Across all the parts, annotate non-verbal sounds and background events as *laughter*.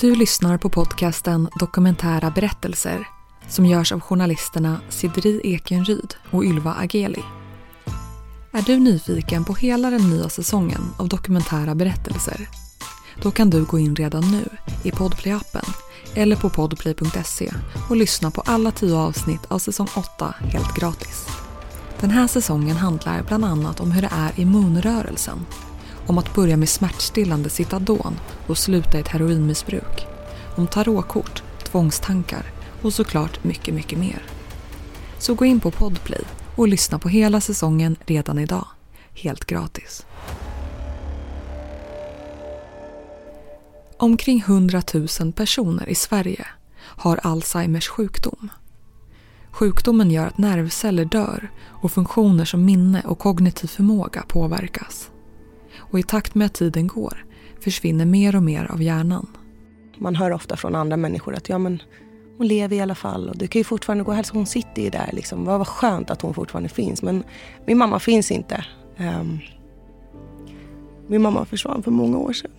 Du lyssnar på podcasten Dokumentära berättelser som görs av journalisterna Sidri Ekenryd och Ylva Ageli. Är du nyfiken på hela den nya säsongen av dokumentära berättelser? Då kan du gå in redan nu i Podplay-appen eller på podplay.se och lyssna på alla tio avsnitt av säsong 8 helt gratis. Den här säsongen handlar bland annat om hur det är i munrörelsen om att börja med smärtstillande Citadon och sluta i ett heroinmissbruk. Om tarotkort, tvångstankar och såklart mycket, mycket mer. Så gå in på Podplay och lyssna på hela säsongen redan idag. Helt gratis. Omkring 100 000 personer i Sverige har Alzheimers sjukdom. Sjukdomen gör att nervceller dör och funktioner som minne och kognitiv förmåga påverkas och i takt med att tiden går försvinner mer och mer av hjärnan. Man hör ofta från andra människor att ja, men hon lever i alla fall och du kan ju fortfarande gå och hälsa. Hon sitter ju där liksom. Vad skönt att hon fortfarande finns. Men min mamma finns inte. Um, min mamma försvann för många år sedan.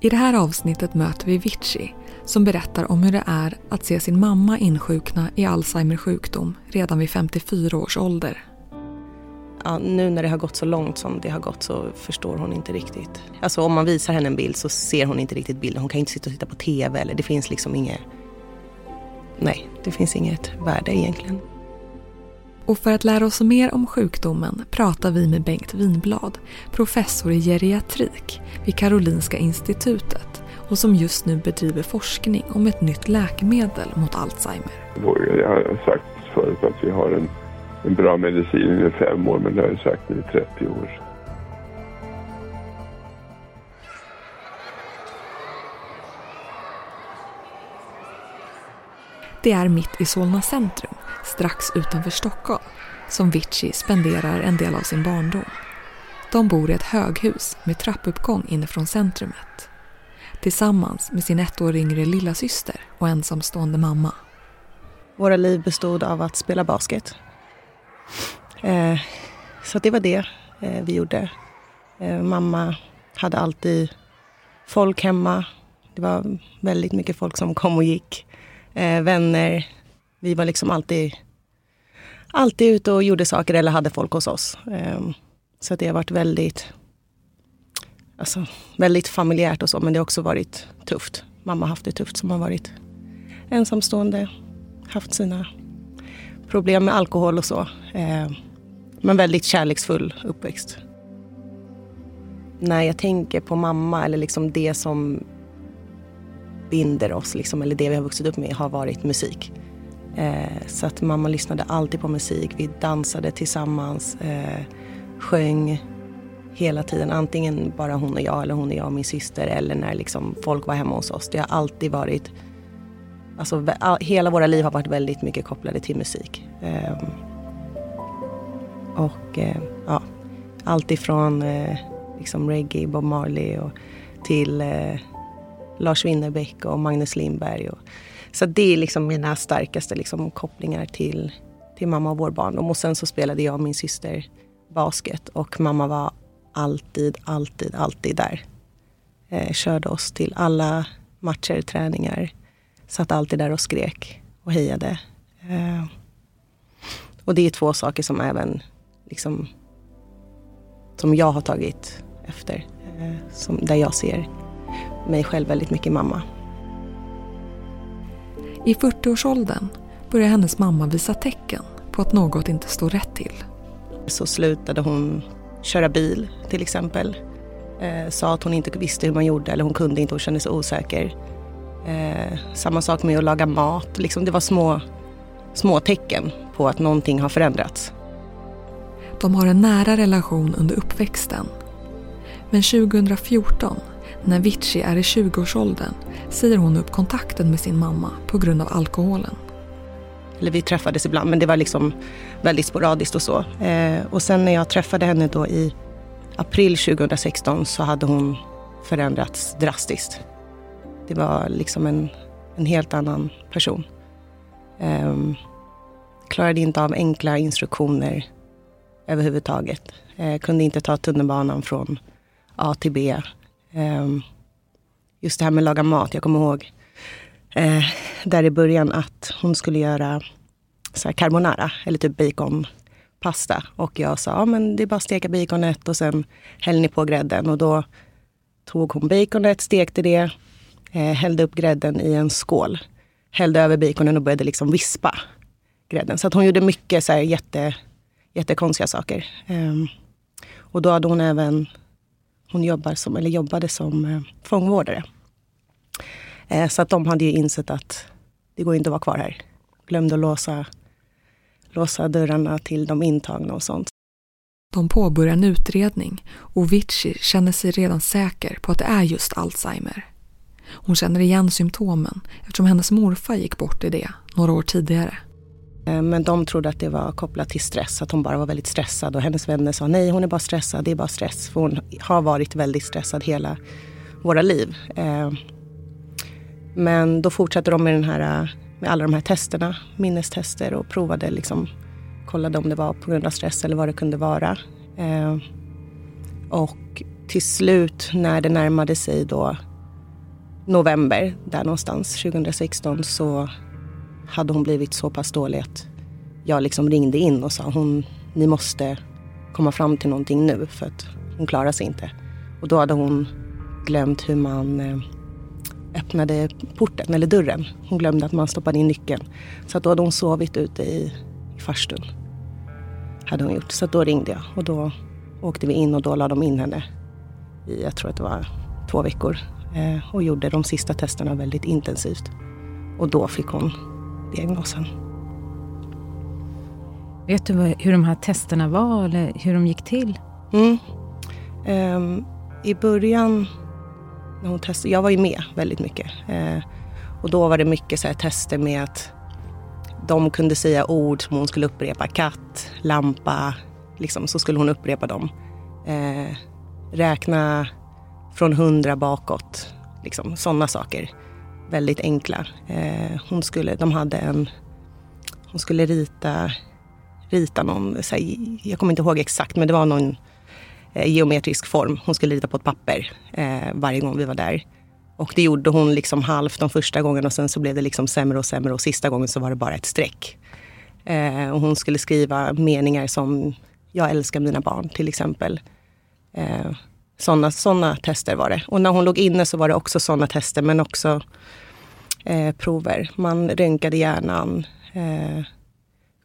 I det här avsnittet möter vi Vici som berättar om hur det är att se sin mamma insjukna i Alzheimers sjukdom redan vid 54 års ålder ja, nu när det har gått så långt som det har gått så förstår hon inte riktigt. Alltså om man visar henne en bild så ser hon inte riktigt bilden. Hon kan inte sitta och titta på TV eller det finns liksom inget... Nej, det finns inget värde egentligen. Och för att lära oss mer om sjukdomen pratar vi med Bengt Winblad, professor i geriatrik vid Karolinska institutet och som just nu bedriver forskning om ett nytt läkemedel mot Alzheimer. Jag har sagt förut att vi har en en bra medicin i fem år, men det har jag sagt i 30 år. Det är mitt i Solna centrum, strax utanför Stockholm, som Vici spenderar en del av sin barndom. De bor i ett höghus med trappuppgång inifrån centrumet. Tillsammans med sin ett år yngre lilla syster och ensamstående mamma. Våra liv bestod av att spela basket Eh, så det var det eh, vi gjorde. Eh, mamma hade alltid folk hemma. Det var väldigt mycket folk som kom och gick. Eh, vänner. Vi var liksom alltid, alltid ute och gjorde saker eller hade folk hos oss. Eh, så det har varit väldigt, alltså, väldigt familjärt och så, men det har också varit tufft. Mamma har haft det tufft som har varit ensamstående, haft sina problem med alkohol och så. Eh, men väldigt kärleksfull uppväxt. När jag tänker på mamma eller liksom det som binder oss, liksom, eller det vi har vuxit upp med, har varit musik. Eh, så att mamma lyssnade alltid på musik. Vi dansade tillsammans, eh, sjöng hela tiden. Antingen bara hon och jag eller hon och jag och min syster eller när liksom folk var hemma hos oss. Det har alltid varit Alltså, hela våra liv har varit väldigt mycket kopplade till musik. Eh, och eh, ja, allt ifrån eh, liksom reggae, Bob Marley och till eh, Lars Winnerbäck och Magnus Lindberg. Och, så det är liksom mina starkaste liksom, kopplingar till, till mamma och vår barndom. Och sen så spelade jag och min syster basket och mamma var alltid, alltid, alltid där. Eh, körde oss till alla matcher, träningar satt alltid där och skrek och hejade. Eh, och det är två saker som även liksom, som jag har tagit efter. Eh, som, där jag ser mig själv väldigt mycket mamma. I 40-årsåldern börjar hennes mamma visa tecken på att något inte står rätt till. Så slutade hon köra bil till exempel. Eh, sa att hon inte visste hur man gjorde eller hon kunde inte och kände sig osäker. Eh, samma sak med att laga mat. Liksom det var små, små tecken på att någonting har förändrats. De har en nära relation under uppväxten. Men 2014, när Vici är i 20-årsåldern, säger hon upp kontakten med sin mamma på grund av alkoholen. Eller vi träffades ibland, men det var liksom väldigt sporadiskt och så. Eh, och sen när jag träffade henne då i april 2016 så hade hon förändrats drastiskt. Det var liksom en, en helt annan person. Um, klarade inte av enkla instruktioner överhuvudtaget. Eh, kunde inte ta tunnelbanan från A till B. Eh, just det här med att laga mat. Jag kommer ihåg eh, där i början att hon skulle göra så carbonara eller typ baconpasta. Och jag sa, ja men det är bara att steka baconet och sen häller ni på grädden. Och då tog hon baconet, stekte det, eh, hällde upp grädden i en skål. Hällde över baconen och började liksom vispa grädden. Så att hon gjorde mycket så här jätte, jättekonstiga saker. Um, och då hade hon även, hon jobbar som, eller jobbade som eh, fångvårdare. Eh, så att de hade ju insett att det går inte att vara kvar här. Glömde att låsa, låsa dörrarna till de intagna och sånt. De påbörjar en utredning och Vici känner sig redan säker på att det är just Alzheimer. Hon känner igen symptomen eftersom hennes morfar gick bort i det några år tidigare. Eh, men de trodde att det var kopplat till stress, att hon bara var väldigt stressad. Och hennes vänner sa nej, hon är bara stressad, det är bara stress. För hon har varit väldigt stressad hela våra liv. Eh, men då fortsatte de med, den här, med alla de här testerna, minnestester och provade liksom, kollade om det var på grund av stress eller vad det kunde vara. Eh, och till slut när det närmade sig då november, där någonstans, 2016, så hade hon blivit så pass dålig att jag liksom ringde in och sa hon, ni måste komma fram till någonting nu för att hon klarar sig inte. Och då hade hon glömt hur man eh, öppnade porten eller dörren. Hon glömde att man stoppade in nyckeln. Så att då hade hon sovit ute i, i farstun. Hade hon gjort. Så då ringde jag och då åkte vi in och då la de in henne i, jag tror att det var två veckor. Eh, och gjorde de sista testerna väldigt intensivt. Och då fick hon diagnosen. Vet du hur de här testerna var eller hur de gick till? Mm. Um, I början, när hon testade, jag var ju med väldigt mycket. Uh, och då var det mycket så här, tester med att de kunde säga ord som hon skulle upprepa. Katt, lampa, liksom, så skulle hon upprepa dem. Uh, räkna från hundra bakåt, liksom, sådana saker väldigt enkla. Eh, hon skulle, de hade en, hon skulle rita, rita någon, här, jag kommer inte ihåg exakt, men det var någon eh, geometrisk form. Hon skulle rita på ett papper eh, varje gång vi var där. Och det gjorde hon liksom halvt de första gångerna och sen så blev det liksom sämre och sämre och sista gången så var det bara ett streck. Eh, och hon skulle skriva meningar som Jag älskar mina barn till exempel. Eh, sådana såna tester var det. Och när hon låg inne så var det också sådana tester men också eh, prover. Man röntgade hjärnan, eh,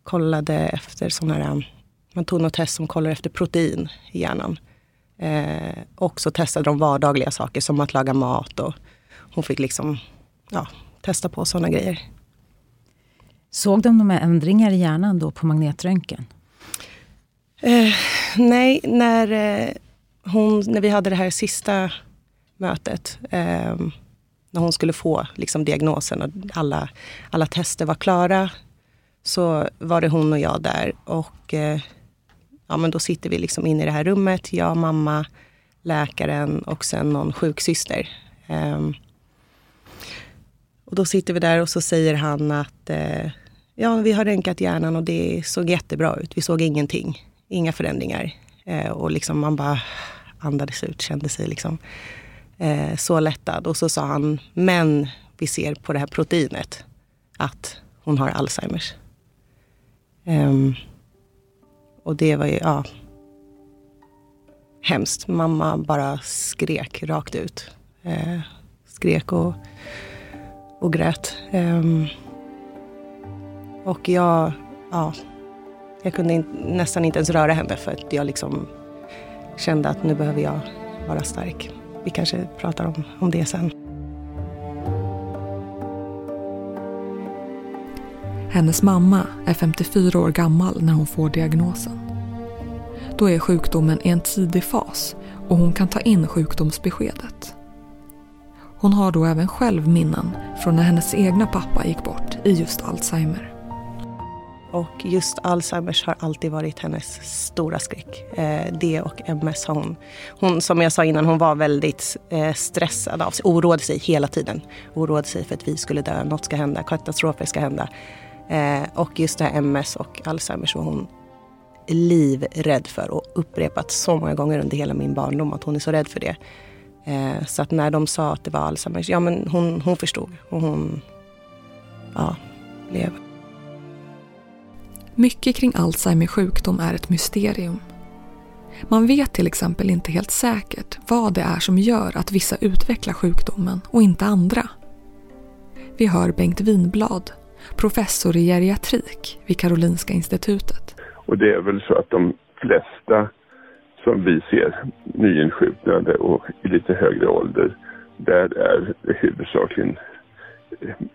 kollade efter sådana här, man tog något test som kollar efter protein i hjärnan. Eh, och så testade de vardagliga saker som att laga mat och hon fick liksom ja, testa på sådana grejer. Såg de de här ändringar i hjärnan då på magnetröntgen? Eh, nej, när, eh, hon, när vi hade det här sista mötet eh, när hon skulle få liksom, diagnosen och alla, alla tester var klara så var det hon och jag där. Och eh, ja, men då sitter vi liksom inne i det här rummet, jag, mamma, läkaren och sen någon sjuksyster. Eh, och då sitter vi där och så säger han att eh, ja, vi har röntgat hjärnan och det såg jättebra ut. Vi såg ingenting, inga förändringar. Eh, och liksom man bara andades ut, kände sig liksom eh, så lättad. Och så sa han, men vi ser på det här proteinet att hon har Alzheimers. Um, och det var ju, ja, hemskt. Mamma bara skrek rakt ut. Eh, skrek och, och grät. Um, och jag, ja, jag kunde in, nästan inte ens röra henne för att jag liksom kände att nu behöver jag vara stark. Vi kanske pratar om, om det sen. Hennes mamma är 54 år gammal när hon får diagnosen. Då är sjukdomen i en tidig fas och hon kan ta in sjukdomsbeskedet. Hon har då även själv minnen från när hennes egna pappa gick bort i just Alzheimer. Och just Alzheimers har alltid varit hennes stora skräck. Eh, det och MS har hon. Hon, som jag sa innan, hon var väldigt eh, stressad av sig. Oroade sig hela tiden. Oroade sig för att vi skulle dö, något ska hända, katastrofer ska hända. Eh, och just det här MS och Alzheimers var hon livrädd för och upprepat så många gånger under hela min barndom att hon är så rädd för det. Eh, så att när de sa att det var Alzheimers, ja men hon, hon förstod och hon ja, blev. Mycket kring Alzheimers sjukdom är ett mysterium. Man vet till exempel inte helt säkert vad det är som gör att vissa utvecklar sjukdomen och inte andra. Vi hör Bengt Winblad, professor i geriatrik vid Karolinska institutet. Och det är väl så att de flesta som vi ser nyinsjuknade och i lite högre ålder, där är det huvudsakligen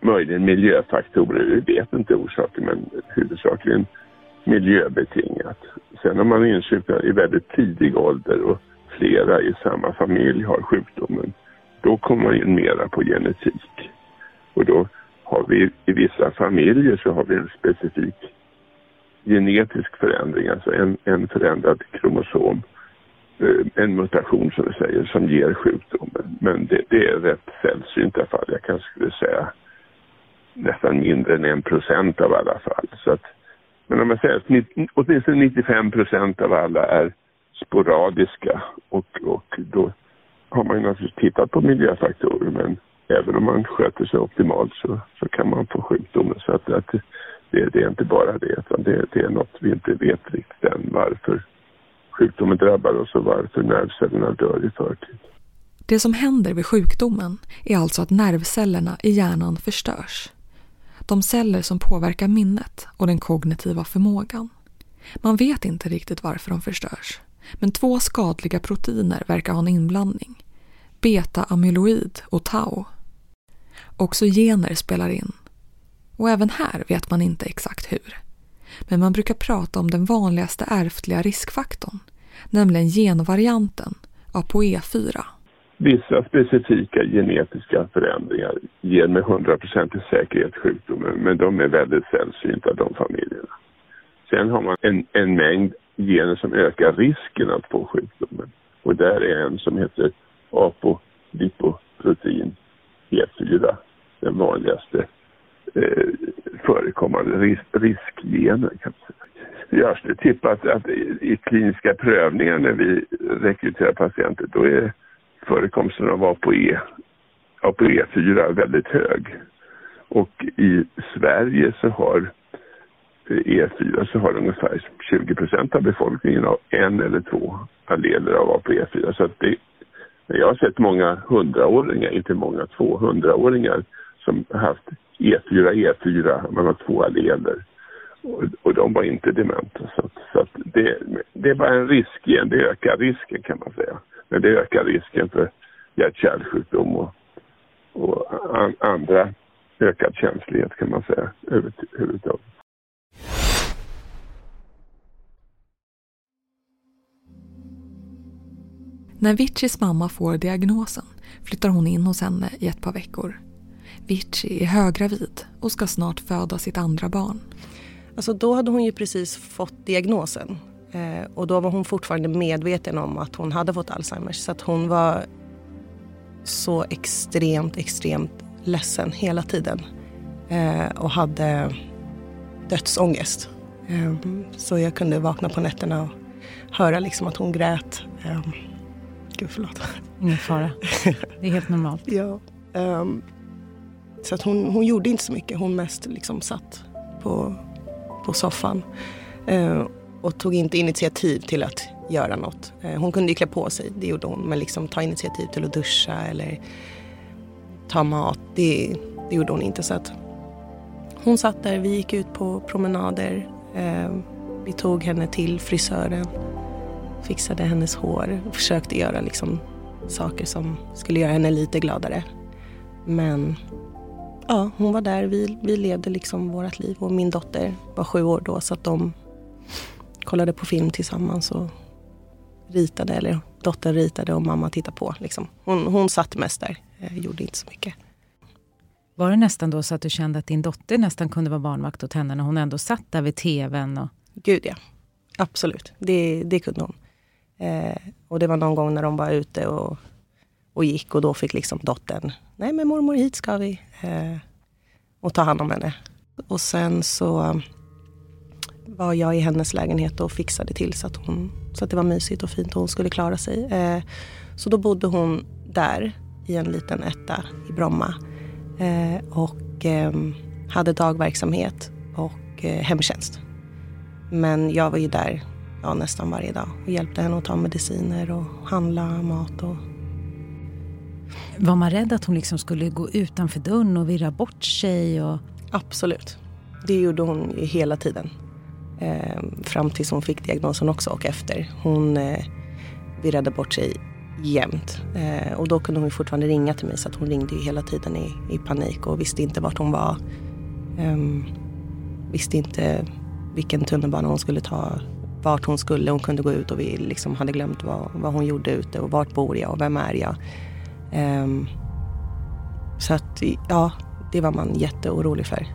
möjligen miljöfaktorer. Vi vet inte orsaken men huvudsakligen miljöbetingat. Sen om man insjuknar i väldigt tidig ålder och flera i samma familj har sjukdomen, då kommer man in mera på genetik. Och då har vi i vissa familjer så har vi en specifik genetisk förändring, alltså en, en förändrad kromosom, eh, Eh, en mutation som vi säger, som ger sjukdomen. Men det, det är rätt sällsynta fall. Jag kanske skulle säga nästan mindre än en procent av alla fall. Så att, men om man säger att åtminstone 95 procent av alla är sporadiska och, och då har man ju naturligtvis tittat på miljöfaktorer men även om man sköter sig optimalt så, så kan man få sjukdomen. Så att, att det, det, är inte bara det, utan det, det, är något vi inte vet riktigt än varför sjukdomen drabbar oss och varför nervcellerna dör i förtid. Det som händer vid sjukdomen är alltså att nervcellerna i hjärnan förstörs. De celler som påverkar minnet och den kognitiva förmågan. Man vet inte riktigt varför de förstörs. Men två skadliga proteiner verkar ha en inblandning. Beta-amyloid och tau. Också gener spelar in. Och även här vet man inte exakt hur. Men man brukar prata om den vanligaste ärftliga riskfaktorn, nämligen genvarianten ApoE4. Vissa specifika genetiska förändringar ger med 100% säkerhet sjukdomen, men de är väldigt sällsynta de familjerna. Sen har man en, en mängd gener som ökar risken att få sjukdomen. Och där är en som heter apolipoprotein E4 den vanligaste eh, förekommande ris riskgener. Kan man säga. Görs det tippat att i kliniska prövningar när vi rekryterar patienter då är förekomsten av ApoE, ApoE4 väldigt hög. Och i Sverige så har eh, e E4 så har ungefär 20 procent av befolkningen av en eller två alleler av ApoE4. Så att det, jag har sett många hundraåringar, inte många, 200-åringar som haft E4, E4, man har två alleler. Och, och de var inte dementa. Så, så att det, det är bara en risk igen, det ökar risken kan man säga. Men det ökar risken för hjärt-kärlsjukdom och, och an, andra ökad känslighet kan man säga överhuvudtaget. När Vichys mamma får diagnosen flyttar hon in hos henne i ett par veckor. Vici är höggravid och ska snart föda sitt andra barn. Alltså då hade hon ju precis fått diagnosen eh, och då var hon fortfarande medveten om att hon hade fått Alzheimers så att hon var så extremt, extremt ledsen hela tiden eh, och hade dödsångest. Eh, så jag kunde vakna på nätterna och höra liksom att hon grät. Gud, förlåt. Ingen fara. Det är helt normalt. *laughs* ja. Um, så att hon, hon gjorde inte så mycket. Hon mest liksom satt på, på soffan. Eh, och tog inte initiativ till att göra något. Eh, hon kunde ju klä på sig, det gjorde hon. Men liksom ta initiativ till att duscha eller ta mat, det, det gjorde hon inte. Så att hon satt där, vi gick ut på promenader. Eh, vi tog henne till frisören fixade hennes hår och försökte göra liksom saker som skulle göra henne lite gladare. Men ja, hon var där. Vi, vi levde liksom vårt liv och min dotter var sju år då så att de kollade på film tillsammans och ritade, eller dottern ritade och mamma tittade på. Liksom. Hon, hon satt mest där, eh, gjorde inte så mycket. Var det nästan då så att du kände att din dotter nästan kunde vara barnvakt åt henne när hon ändå satt där vid tvn? Och... Gud ja, absolut. Det, det kunde hon. Eh, och det var någon gång när de var ute och, och gick och då fick liksom dottern, nej men mormor hit ska vi. Eh, och ta hand om henne. Och sen så var jag i hennes lägenhet och fixade till så att, hon, så att det var mysigt och fint och hon skulle klara sig. Eh, så då bodde hon där i en liten etta i Bromma. Eh, och eh, hade dagverksamhet och eh, hemtjänst. Men jag var ju där ja, nästan varje dag och hjälpte henne att ta mediciner och handla mat. Och... Var man rädd att hon liksom skulle gå utanför dörren och virra bort sig? Och... Absolut. Det gjorde hon ju hela tiden. Eh, fram tills hon fick diagnosen också och efter. Hon eh, virrade bort sig jämt. Eh, och då kunde hon fortfarande ringa till mig så att hon ringde ju hela tiden i, i panik och visste inte vart hon var. Eh, visste inte vilken tunnelbana hon skulle ta, vart hon skulle. Hon kunde gå ut och vi liksom hade glömt vad, vad hon gjorde ute och vart bor jag och vem är jag. Um, så att ja, det var man jätteorolig för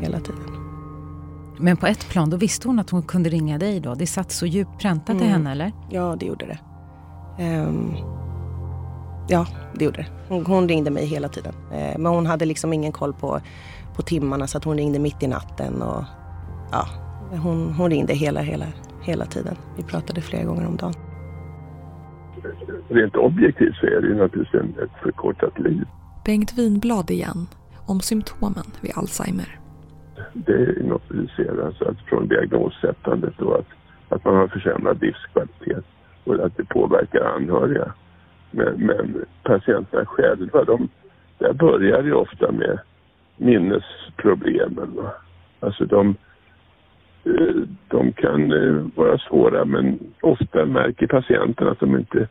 hela tiden. Men på ett plan, då visste hon att hon kunde ringa dig då? Det satt så djupt präntat mm. i henne eller? Ja, det gjorde det. Um, ja, det gjorde det. Hon, hon, ringde mig hela tiden. Uh, men hon hade liksom ingen koll på, på timmarna så att hon ringde mitt i natten. Och, ja, hon, hon ringde hela, hela, hela tiden. Vi pratade flera gånger om dagen. Rent objektivt så är det ju naturligtvis en, ett förkortat liv. Bengt Winblad igen, om symptomen vid Alzheimer. Det är något vi ser, alltså att från diagnossättandet och att, att man har försämrad livskvalitet och att det påverkar anhöriga. Men, men patienterna själva, de, där börjar det ofta med minnesproblemen. Va? Alltså de, eh, de kan eh, vara svåra men ofta märker patienten att de inte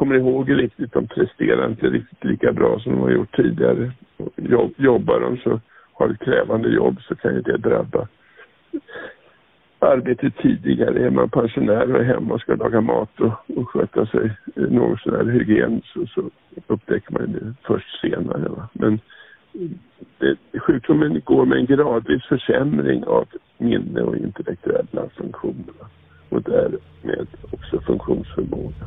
kommer ihåg riktigt, de presterar inte riktigt lika bra som de har gjort tidigare. Jobb, jobbar de så har ett krävande jobb så kan ju det drabba arbetet tidigare. Är man pensionär och är hemma och ska laga mat och, och sköta sig något sådär hygien så, så upptäcker man det först senare. Va? Men det, sjukdomen går med en gradvis försämring av minne och intellektuella funktioner. Och därmed också funktionsförmåga.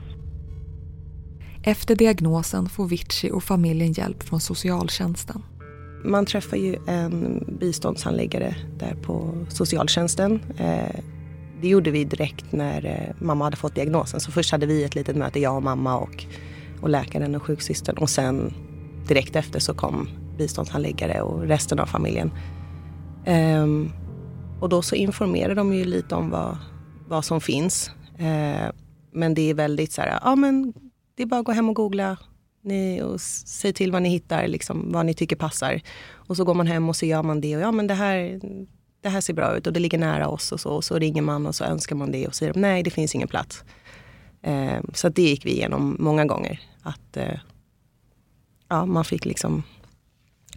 Efter diagnosen får Vici och familjen hjälp från socialtjänsten. Man träffar ju en biståndshandläggare där på socialtjänsten. Eh, det gjorde vi direkt när eh, mamma hade fått diagnosen. Så först hade vi ett litet möte, jag och mamma och, och läkaren och sjuksystern. Och sen direkt efter så kom biståndshandläggare och resten av familjen. Um, och då så informerar de ju lite om vad, vad som finns. Uh, men det är väldigt så här, ja men det är bara att gå hem och googla, ni, och säg till vad ni hittar, liksom, vad ni tycker passar. Och så går man hem och så gör man det och ja men det här, det här ser bra ut och det ligger nära oss och så. Och så ringer man och så önskar man det och säger nej det finns ingen plats. Eh, så det gick vi igenom många gånger. Att eh, ja, man fick liksom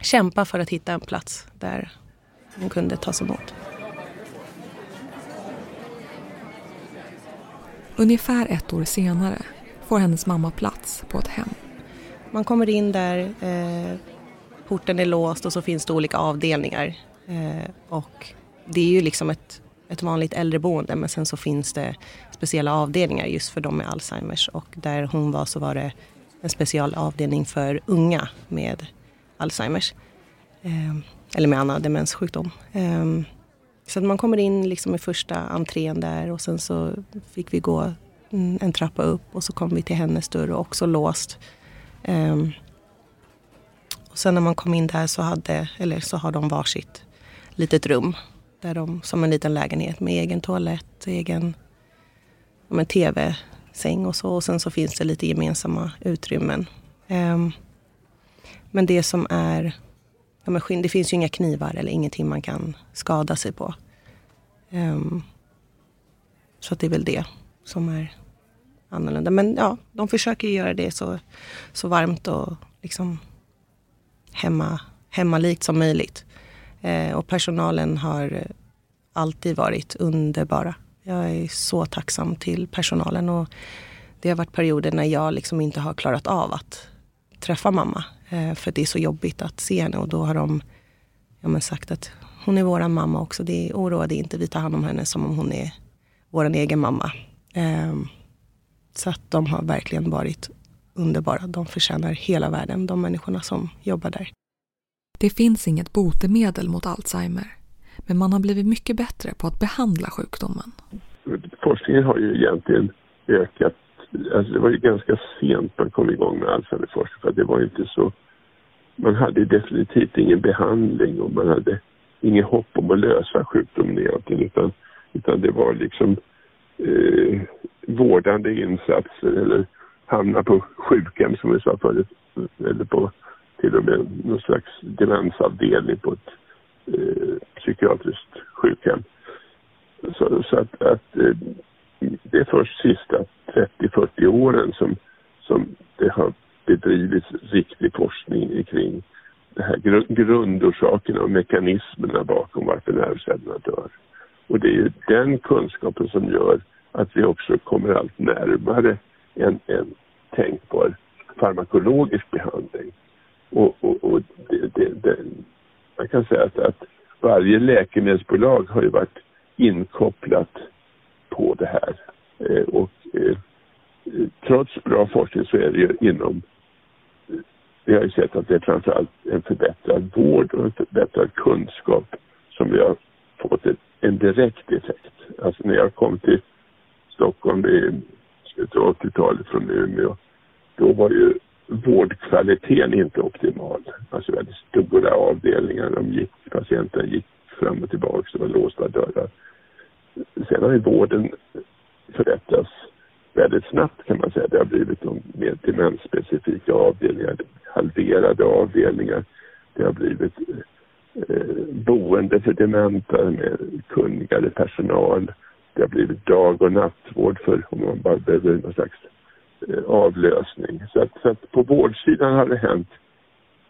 kämpa för att hitta en plats där hon kunde tas emot. Ungefär ett år senare får hennes mamma plats på ett hem. Man kommer in där, eh, porten är låst och så finns det olika avdelningar. Eh, och det är ju liksom ett, ett vanligt äldreboende men sen så finns det speciella avdelningar just för dem med Alzheimers och där hon var så var det en specialavdelning för unga med Alzheimers. Eh, eller med annan demenssjukdom. Eh, så att man kommer in liksom i första entrén där och sen så fick vi gå Mm, en trappa upp och så kom vi till hennes dörr och också låst. Um, och sen när man kom in där så, hade, eller så har de varsitt litet rum. Där de, som en liten lägenhet med egen toalett, egen tv-säng och så. Och sen så finns det lite gemensamma utrymmen. Um, men det som är... Ja, men det finns ju inga knivar eller ingenting man kan skada sig på. Um, så det är väl det som är annorlunda. Men ja, de försöker göra det så, så varmt och liksom hemma, hemmalikt som möjligt. Eh, och personalen har alltid varit underbara. Jag är så tacksam till personalen och det har varit perioder när jag liksom inte har klarat av att träffa mamma. Eh, för det är så jobbigt att se henne och då har de ja, men sagt att hon är våran mamma också. Det oroar dig inte, vi tar hand om henne som om hon är vår egen mamma. Eh, så att de har verkligen varit underbara. De förtjänar hela världen, de människorna som jobbar där. Det finns inget botemedel mot Alzheimer. Men man har blivit mycket bättre på att behandla sjukdomen. Forskningen har ju egentligen ökat alltså det var ju ganska sent man kom igång med Alzheimerforskning för det var inte så, man hade definitivt ingen behandling och man hade inget hopp om att lösa sjukdomen egentligen utan, utan det var liksom eh, vårdande insatser eller hamna på sjukhem som vi sa förut eller på till och med någon slags demensavdelning på ett eh, psykiatriskt sjukhem. Så, så att, att eh, det är först sista 30-40 åren som, som det har bedrivits riktig forskning kring det här grundorsakerna och mekanismerna bakom varför nervcellerna dör. Och det är ju den kunskapen som gör att vi också kommer allt närmare en, en tänkbar farmakologisk behandling. Och, och, och det, det, det, man kan säga att, att varje läkemedelsbolag har ju varit inkopplat på det här. Eh, och eh, trots bra forskning så är det ju inom vi har ju sett att det är framförallt en förbättrad vård och en förbättrad kunskap som vi har fått ett, en direkt effekt. Alltså när jag kom till Stockholm i slutet av 80-talet från Umeå, då var ju vårdkvaliteten inte optimal. Alltså väldigt stora avdelningar, de gick, patienterna gick fram och tillbaka, det var låsta dörrar. Sen har ju vården förbättrats väldigt snabbt kan man säga. Det har blivit de mer demensspecifika avdelningar, halverade avdelningar. Det har blivit Eh, boende för dementa med kunnigare personal. Det har blivit dag och nattvård för om man bara behöver någon slags eh, avlösning. Så att, så att på vårdsidan har det hänt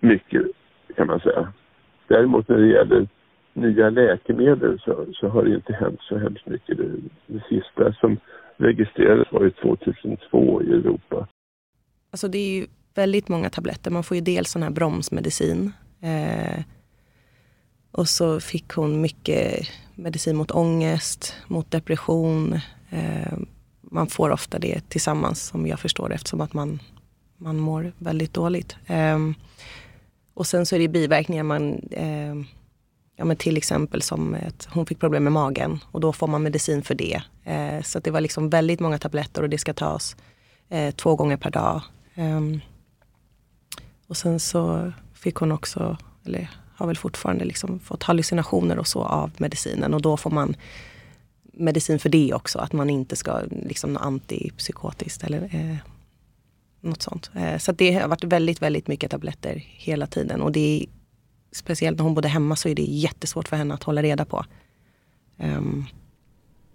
mycket kan man säga. Däremot när det gäller nya läkemedel så, så har det inte hänt så hemskt mycket. Det, det sista som registrerades var ju 2002 i Europa. Alltså det är ju väldigt många tabletter. Man får ju dels sån här bromsmedicin. Eh, och så fick hon mycket medicin mot ångest, mot depression. Eh, man får ofta det tillsammans som jag förstår eftersom att man, man mår väldigt dåligt. Eh, och sen så är det biverkningar man eh, ja, men till exempel som att hon fick problem med magen och då får man medicin för det. Eh, så det var liksom väldigt många tabletter och det ska tas eh, två gånger per dag. Eh, och sen så fick hon också, eller har väl fortfarande liksom fått hallucinationer och så av medicinen och då får man medicin för det också, att man inte ska liksom antipsykotiskt eller eh, något sånt. Eh, så det har varit väldigt, väldigt mycket tabletter hela tiden och det är speciellt när hon bodde hemma så är det jättesvårt för henne att hålla reda på. Um,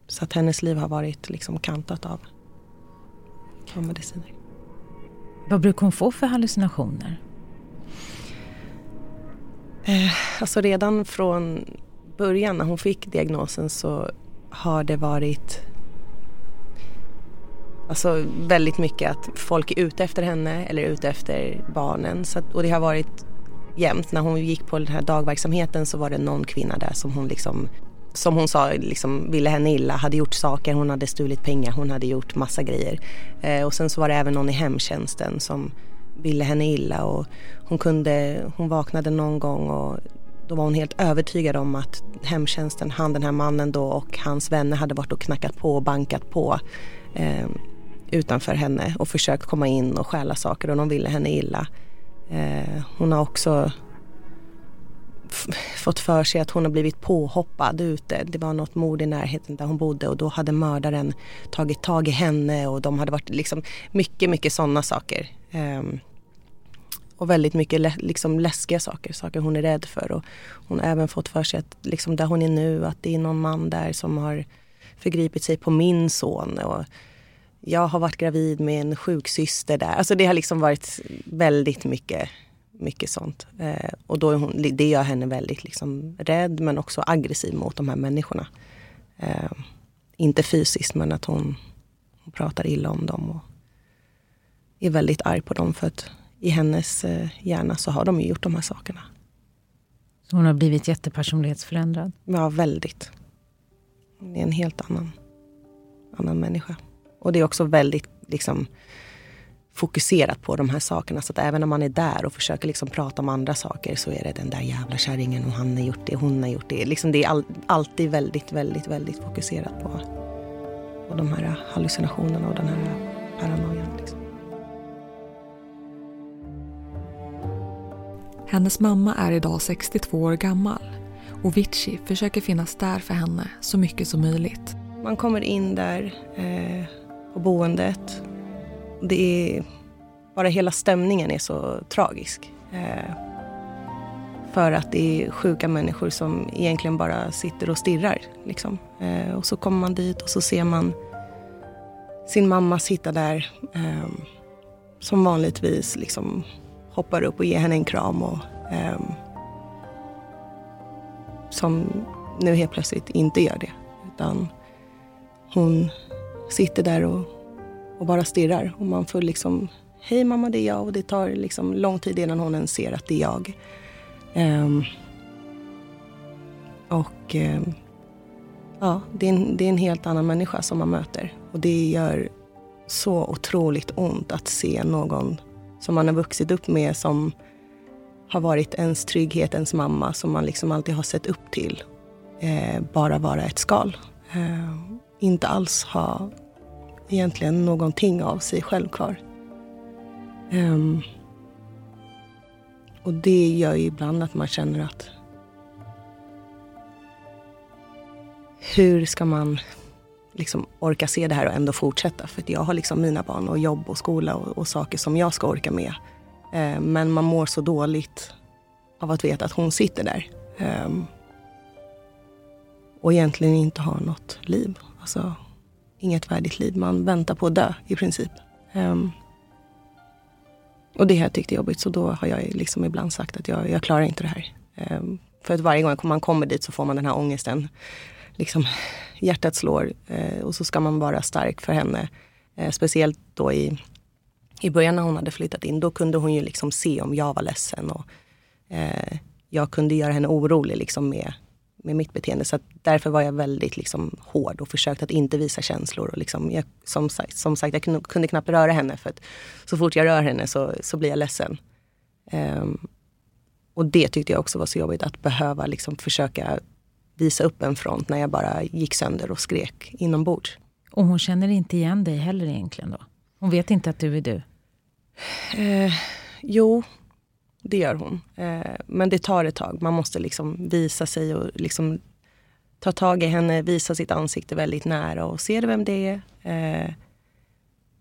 så att hennes liv har varit liksom kantat av, av mediciner. Vad brukar hon få för hallucinationer? Eh, alltså redan från början när hon fick diagnosen så har det varit Alltså väldigt mycket att folk är ute efter henne eller ute efter barnen. Så att, och det har varit jämt. När hon gick på den här dagverksamheten så var det någon kvinna där som hon liksom som hon sa liksom ville henne illa, hade gjort saker, hon hade stulit pengar, hon hade gjort massa grejer. Eh, och sen så var det även någon i hemtjänsten som ville henne illa och hon kunde, hon vaknade någon gång och då var hon helt övertygad om att hemtjänsten, han den här mannen då och hans vänner hade varit och knackat på och bankat på eh, utanför henne och försökt komma in och stjäla saker och de ville henne illa. Eh, hon har också fått för sig att hon har blivit påhoppad ute. Det var något mord i närheten där hon bodde och då hade mördaren tagit tag i henne och de hade varit liksom mycket, mycket sådana saker. Um, och väldigt mycket liksom läskiga saker, saker hon är rädd för. Och hon har även fått för sig att liksom där hon är nu, att det är någon man där som har förgripit sig på min son. Och jag har varit gravid med en sjuksyster där. Alltså det har liksom varit väldigt mycket, mycket sånt. Eh, och då är hon, det gör henne väldigt liksom rädd men också aggressiv mot de här människorna. Eh, inte fysiskt men att hon, hon pratar illa om dem och är väldigt arg på dem för att i hennes eh, hjärna så har de ju gjort de här sakerna. Så hon har blivit jättepersonlighetsförändrad? Ja, väldigt. Hon är en helt annan, annan människa. Och det är också väldigt liksom, fokuserat på de här sakerna. Så att även när man är där och försöker liksom prata om andra saker så är det den där jävla kärringen och han har gjort det, hon har gjort det. Liksom det är all, alltid väldigt, väldigt, väldigt fokuserat på, på de här hallucinationerna och den här paranoian. Liksom. Hennes mamma är idag 62 år gammal och Vici försöker finnas där för henne så mycket som möjligt. Man kommer in där eh, på boendet. Det är, bara hela stämningen är så tragisk. Eh, för att det är sjuka människor som egentligen bara sitter och stirrar. Liksom. Eh, och så kommer man dit och så ser man sin mamma sitta där eh, som vanligtvis liksom hoppar upp och ger henne en kram. Och, eh, som nu helt plötsligt inte gör det. Utan hon sitter där och, och bara stirrar. Och man får liksom, hej mamma det är jag. Och det tar liksom lång tid innan hon ens ser att det är jag. Um, och um, ja, det är, en, det är en helt annan människa som man möter. Och det gör så otroligt ont att se någon som man har vuxit upp med som har varit ens trygghet, ens mamma som man liksom alltid har sett upp till. Eh, bara vara ett skal. Eh, inte alls ha egentligen någonting av sig själv kvar. Um, och det gör ju ibland att man känner att hur ska man liksom orka se det här och ändå fortsätta? För jag har liksom mina barn och jobb och skola och, och saker som jag ska orka med. Eh, men man mår så dåligt av att veta att hon sitter där. Eh, och egentligen inte har något liv. Alltså, inget värdigt liv. Man väntar på att dö i princip. Eh, och det har jag tyckt är jobbigt så då har jag liksom ibland sagt att jag, jag klarar inte det här. Ehm, för att varje gång man kommer dit så får man den här ångesten. Liksom, hjärtat slår Eh, och så ska man vara stark för henne. Eh, speciellt då i, i början när hon hade flyttat in. Då kunde hon ju liksom se om jag var ledsen. Och, eh, jag kunde göra henne orolig liksom med med mitt beteende. Så därför var jag väldigt liksom, hård och försökte att inte visa känslor. Och liksom, jag, som, sagt, som sagt, jag kunde, kunde, knappt röra henne för att så fort jag rör henne så, så blir jag ledsen. Um, och det tyckte jag också var så jobbigt, att behöva liksom försöka visa upp en front när jag bara gick sönder och skrek inombords. Och hon känner inte igen dig heller egentligen då? Hon vet inte att du är du? Eh, jo, det gör hon. Eh, men det tar ett tag. Man måste liksom visa sig och liksom ta tag i henne, visa sitt ansikte väldigt nära och se vem det är. Eh,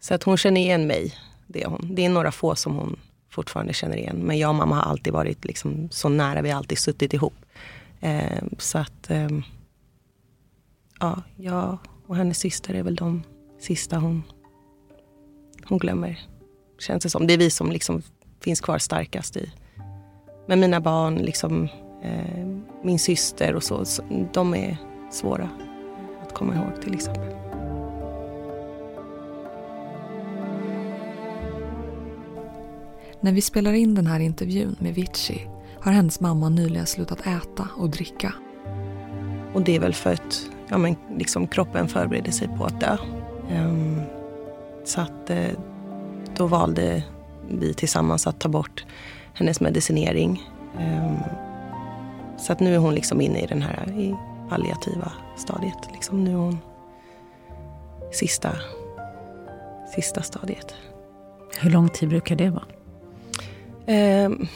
så att hon känner igen mig. Det är hon. Det är några få som hon fortfarande känner igen. Men jag och mamma har alltid varit liksom så nära. Vi har alltid suttit ihop. Eh, så att eh, ja, jag och hennes syster är väl de sista hon, hon glömmer. Känns det som. Det är vi som liksom finns kvar starkast i. Men mina barn, liksom, eh, min syster och så, de är svåra att komma ihåg till exempel. När vi spelar in den här intervjun med Vici har hennes mamma nyligen slutat äta och dricka. Och det är väl för att ja, men, liksom, kroppen förbereder sig på att dö. Um, så att uh, då valde vi tillsammans att ta bort hennes medicinering. Um, så att nu är hon liksom inne i den här i palliativa stadiet. Liksom nu är hon sista, sista stadiet. Hur lång tid brukar det vara? Um,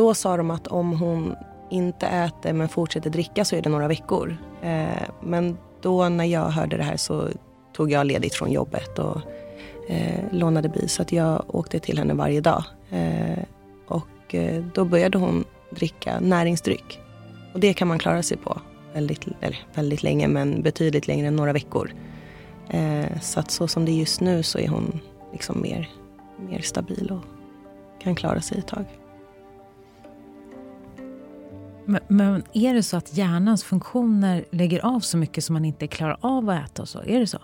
då sa de att om hon inte äter men fortsätter dricka så är det några veckor. Eh, men då när jag hörde det här så tog jag ledigt från jobbet och eh, lånade bil så att jag åkte till henne varje dag. Eh, och eh, då började hon dricka näringsdryck. Och det kan man klara sig på väldigt, eller väldigt länge men betydligt längre än några veckor. Eh, så att så som det är just nu så är hon liksom mer, mer stabil och kan klara sig ett tag. Men, men, är det så att hjärnans funktioner lägger av så mycket som man inte klarar av att äta och så? Är det så?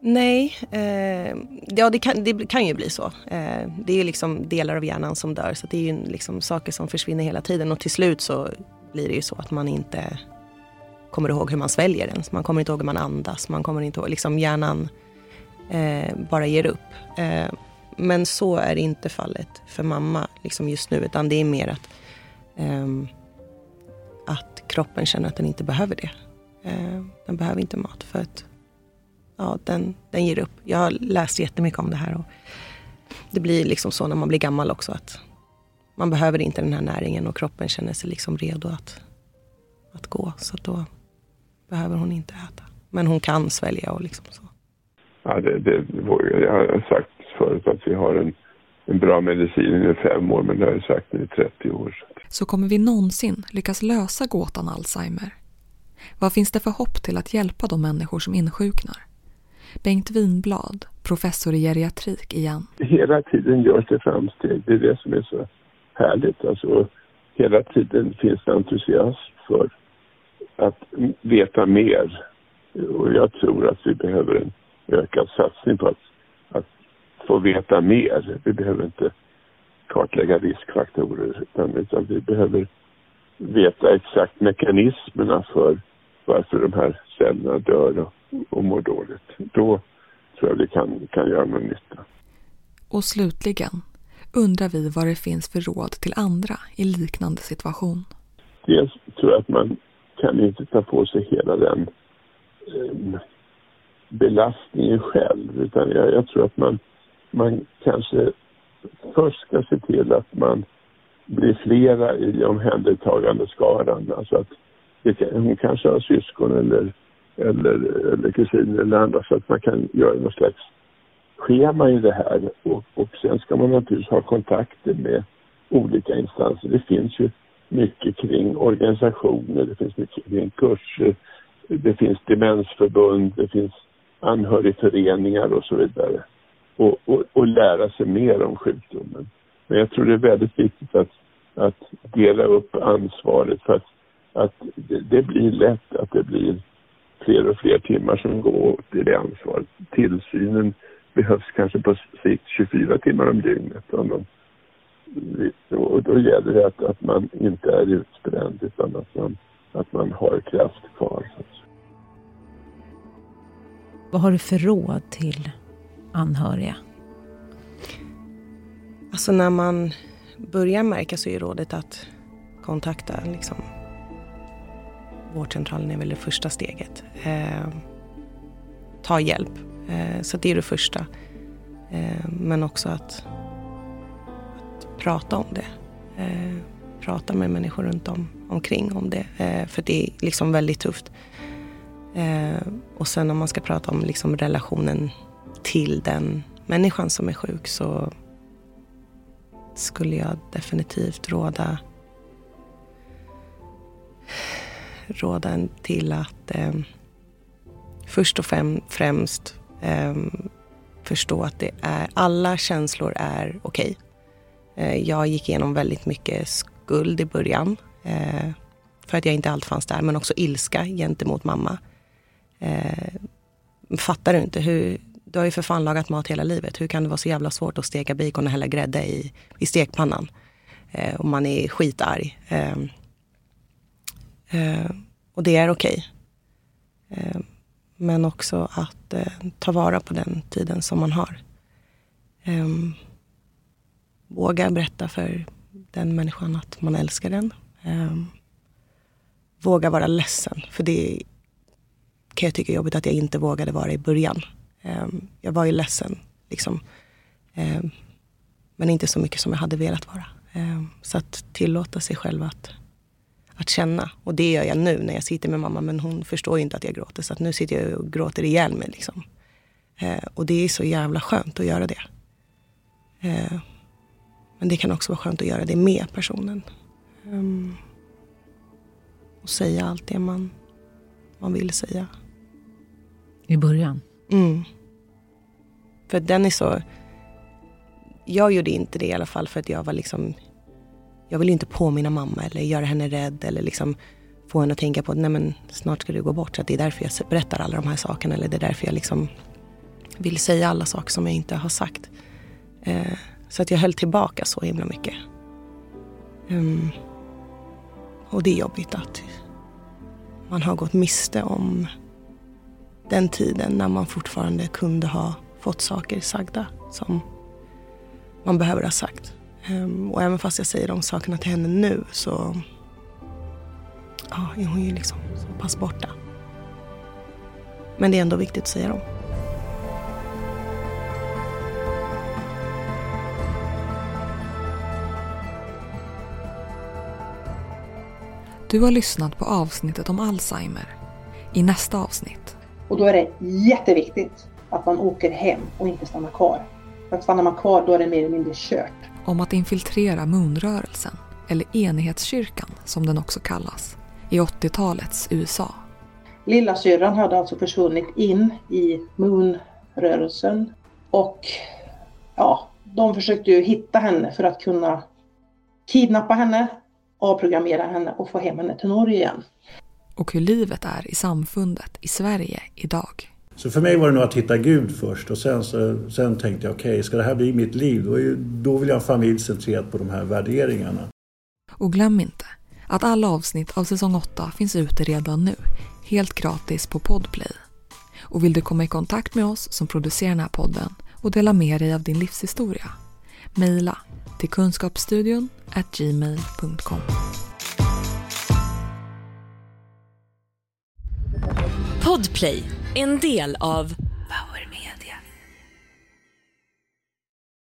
Nej, eh, ja det kan, det kan ju bli så. Eh, det är liksom delar av hjärnan som dör så det är ju liksom saker som försvinner hela tiden och till slut så blir det ju så att man inte kommer ihåg hur man sväljer ens. Man kommer inte ihåg hur man andas, man kommer inte ihåg, liksom hjärnan eh, bara ger upp. Eh, men så är inte fallet för mamma liksom just nu utan det är mer att, ehm, att kroppen känner att den inte behöver det. Eh, den behöver inte mat för att ja, den, den ger upp. Jag har läst jättemycket om det här. Och det blir liksom så när man blir gammal också att man behöver inte den här näringen och kroppen känner sig liksom redo att, att gå. Så då behöver hon inte äta. Men hon kan svälja och liksom så. Ja, det, det, jag har sagt förut att vi har en, en bra medicin i fem år, men det har jag sagt i 30 år. Så kommer vi någonsin lyckas lösa gåtan Alzheimer? Vad finns det för hopp till att hjälpa de människor som insjuknar? Bengt Winblad, professor i geriatrik igen. Hela tiden görs det framsteg. Det är det som är så härligt. Alltså, hela tiden finns det entusiasm för att veta mer. Och jag tror att vi behöver en ökad satsning på att få veta mer. Vi behöver inte kartlägga riskfaktorer utan, utan vi behöver veta exakt mekanismerna för varför de här cellerna dör och, och mår dåligt. Då tror jag vi kan, kan göra någon nytta. Och slutligen undrar vi vad det finns för råd till andra i liknande situation. Dels tror jag att man kan inte ta på sig hela den eh, belastningen själv utan jag, jag, tror att man, man kanske först ska se till att man blir flera i omhändertagandeskaran. Alltså att hon kanske har syskon eller, eller, eller kusiner eller andra så att man kan göra något slags schema i det här och, och sen ska man naturligtvis ha kontakter med olika instanser. Det finns ju mycket kring organisationer, det finns mycket kring kurser, det finns demensförbund, det finns anhörigföreningar och så vidare. Och, och, och lära sig mer om sjukdomen. Men jag tror det är väldigt viktigt att, att dela upp ansvaret för att, att det, det blir lätt att det blir fler och fler timmar som går till det ansvaret. Tillsynen behövs kanske på sikt 24 timmar om dygnet. Och då gäller det att, att man inte är utbränd utan att man, att man har kraft kvar. Vad har du för råd till anhöriga? Alltså när man börjar märka så är rådet att kontakta liksom, vårdcentralen är väl det första steget. Eh, ta hjälp. Eh, så det är det första. Eh, men också att, att prata om det. Eh, prata med människor runt om, omkring om det. Eh, för det är liksom väldigt tufft. Eh, och sen om man ska prata om liksom relationen till den människan som är sjuk så skulle jag definitivt råda råda en till att eh, först och främst eh, förstå att det är, alla känslor är okej. Okay. Eh, jag gick igenom väldigt mycket skuld i början eh, för att jag inte allt fanns där, men också ilska gentemot mamma. Eh, fattar du inte? Hur, du har ju för fan lagat mat hela livet. Hur kan det vara så jävla svårt att steka bacon och hälla grädde i, i stekpannan? Eh, och man är skitarg. Eh, eh, och det är okej. Okay. Eh, men också att eh, ta vara på den tiden som man har. Eh, våga berätta för den människan att man älskar den. Ehm, våga vara ledsen, för det kan jag tycka är jobbigt att jag inte vågade vara i början. Ehm, jag var ju ledsen, liksom. Ehm, men inte så mycket som jag hade velat vara. Ehm, så att tillåta sig själv att, att känna. Och det gör jag nu när jag sitter med mamma, men hon förstår ju inte att jag gråter. Så att nu sitter jag och gråter ihjäl mig. Liksom. Och det är så jävla skönt att göra det. Men det kan också vara skönt att göra det med personen. och säga allt det man, man vill säga. I början? Mm. För den är så... Jag gjorde inte det i alla fall för att jag var liksom... Jag ville inte påminna mamma eller göra henne rädd eller liksom få henne att tänka på att nej men snart ska du gå bort. Så det är därför jag berättar alla de här sakerna. Eller det är därför jag liksom vill säga alla saker som jag inte har sagt. Eh, så att jag höll tillbaka så himla mycket. Um, och det är jobbigt att man har gått miste om den tiden när man fortfarande kunde ha fått saker sagda som man behöver ha sagt. Ehm, och även fast jag säger de sakerna till henne nu så ja, är hon ju liksom så pass borta. Men det är ändå viktigt att säga dem. Du har lyssnat på avsnittet om Alzheimer. I nästa avsnitt och då är det jätteviktigt att man åker hem och inte stannar kvar. För att stannar man kvar då är det mer eller mindre kört. Om att infiltrera munrörelsen, eller enhetskyrkan som den också kallas, i 80-talets USA. Lilla syrran hade alltså försvunnit in i munrörelsen och ja, de försökte ju hitta henne för att kunna kidnappa henne, avprogrammera henne och få hem henne till Norge igen. Och hur livet är i samfundet i Sverige idag. Så för mig var det nog att hitta Gud först och sen, så, sen tänkte jag okej, okay, ska det här bli mitt liv då, är, då vill jag ha en familj centrerat på de här värderingarna. Och glöm inte att alla avsnitt av säsong 8 finns ute redan nu, helt gratis på Podplay. Och vill du komma i kontakt med oss som producerar den här podden och dela med dig av din livshistoria? Mejla till kunskapsstudion gmail.com. Podplay, en del av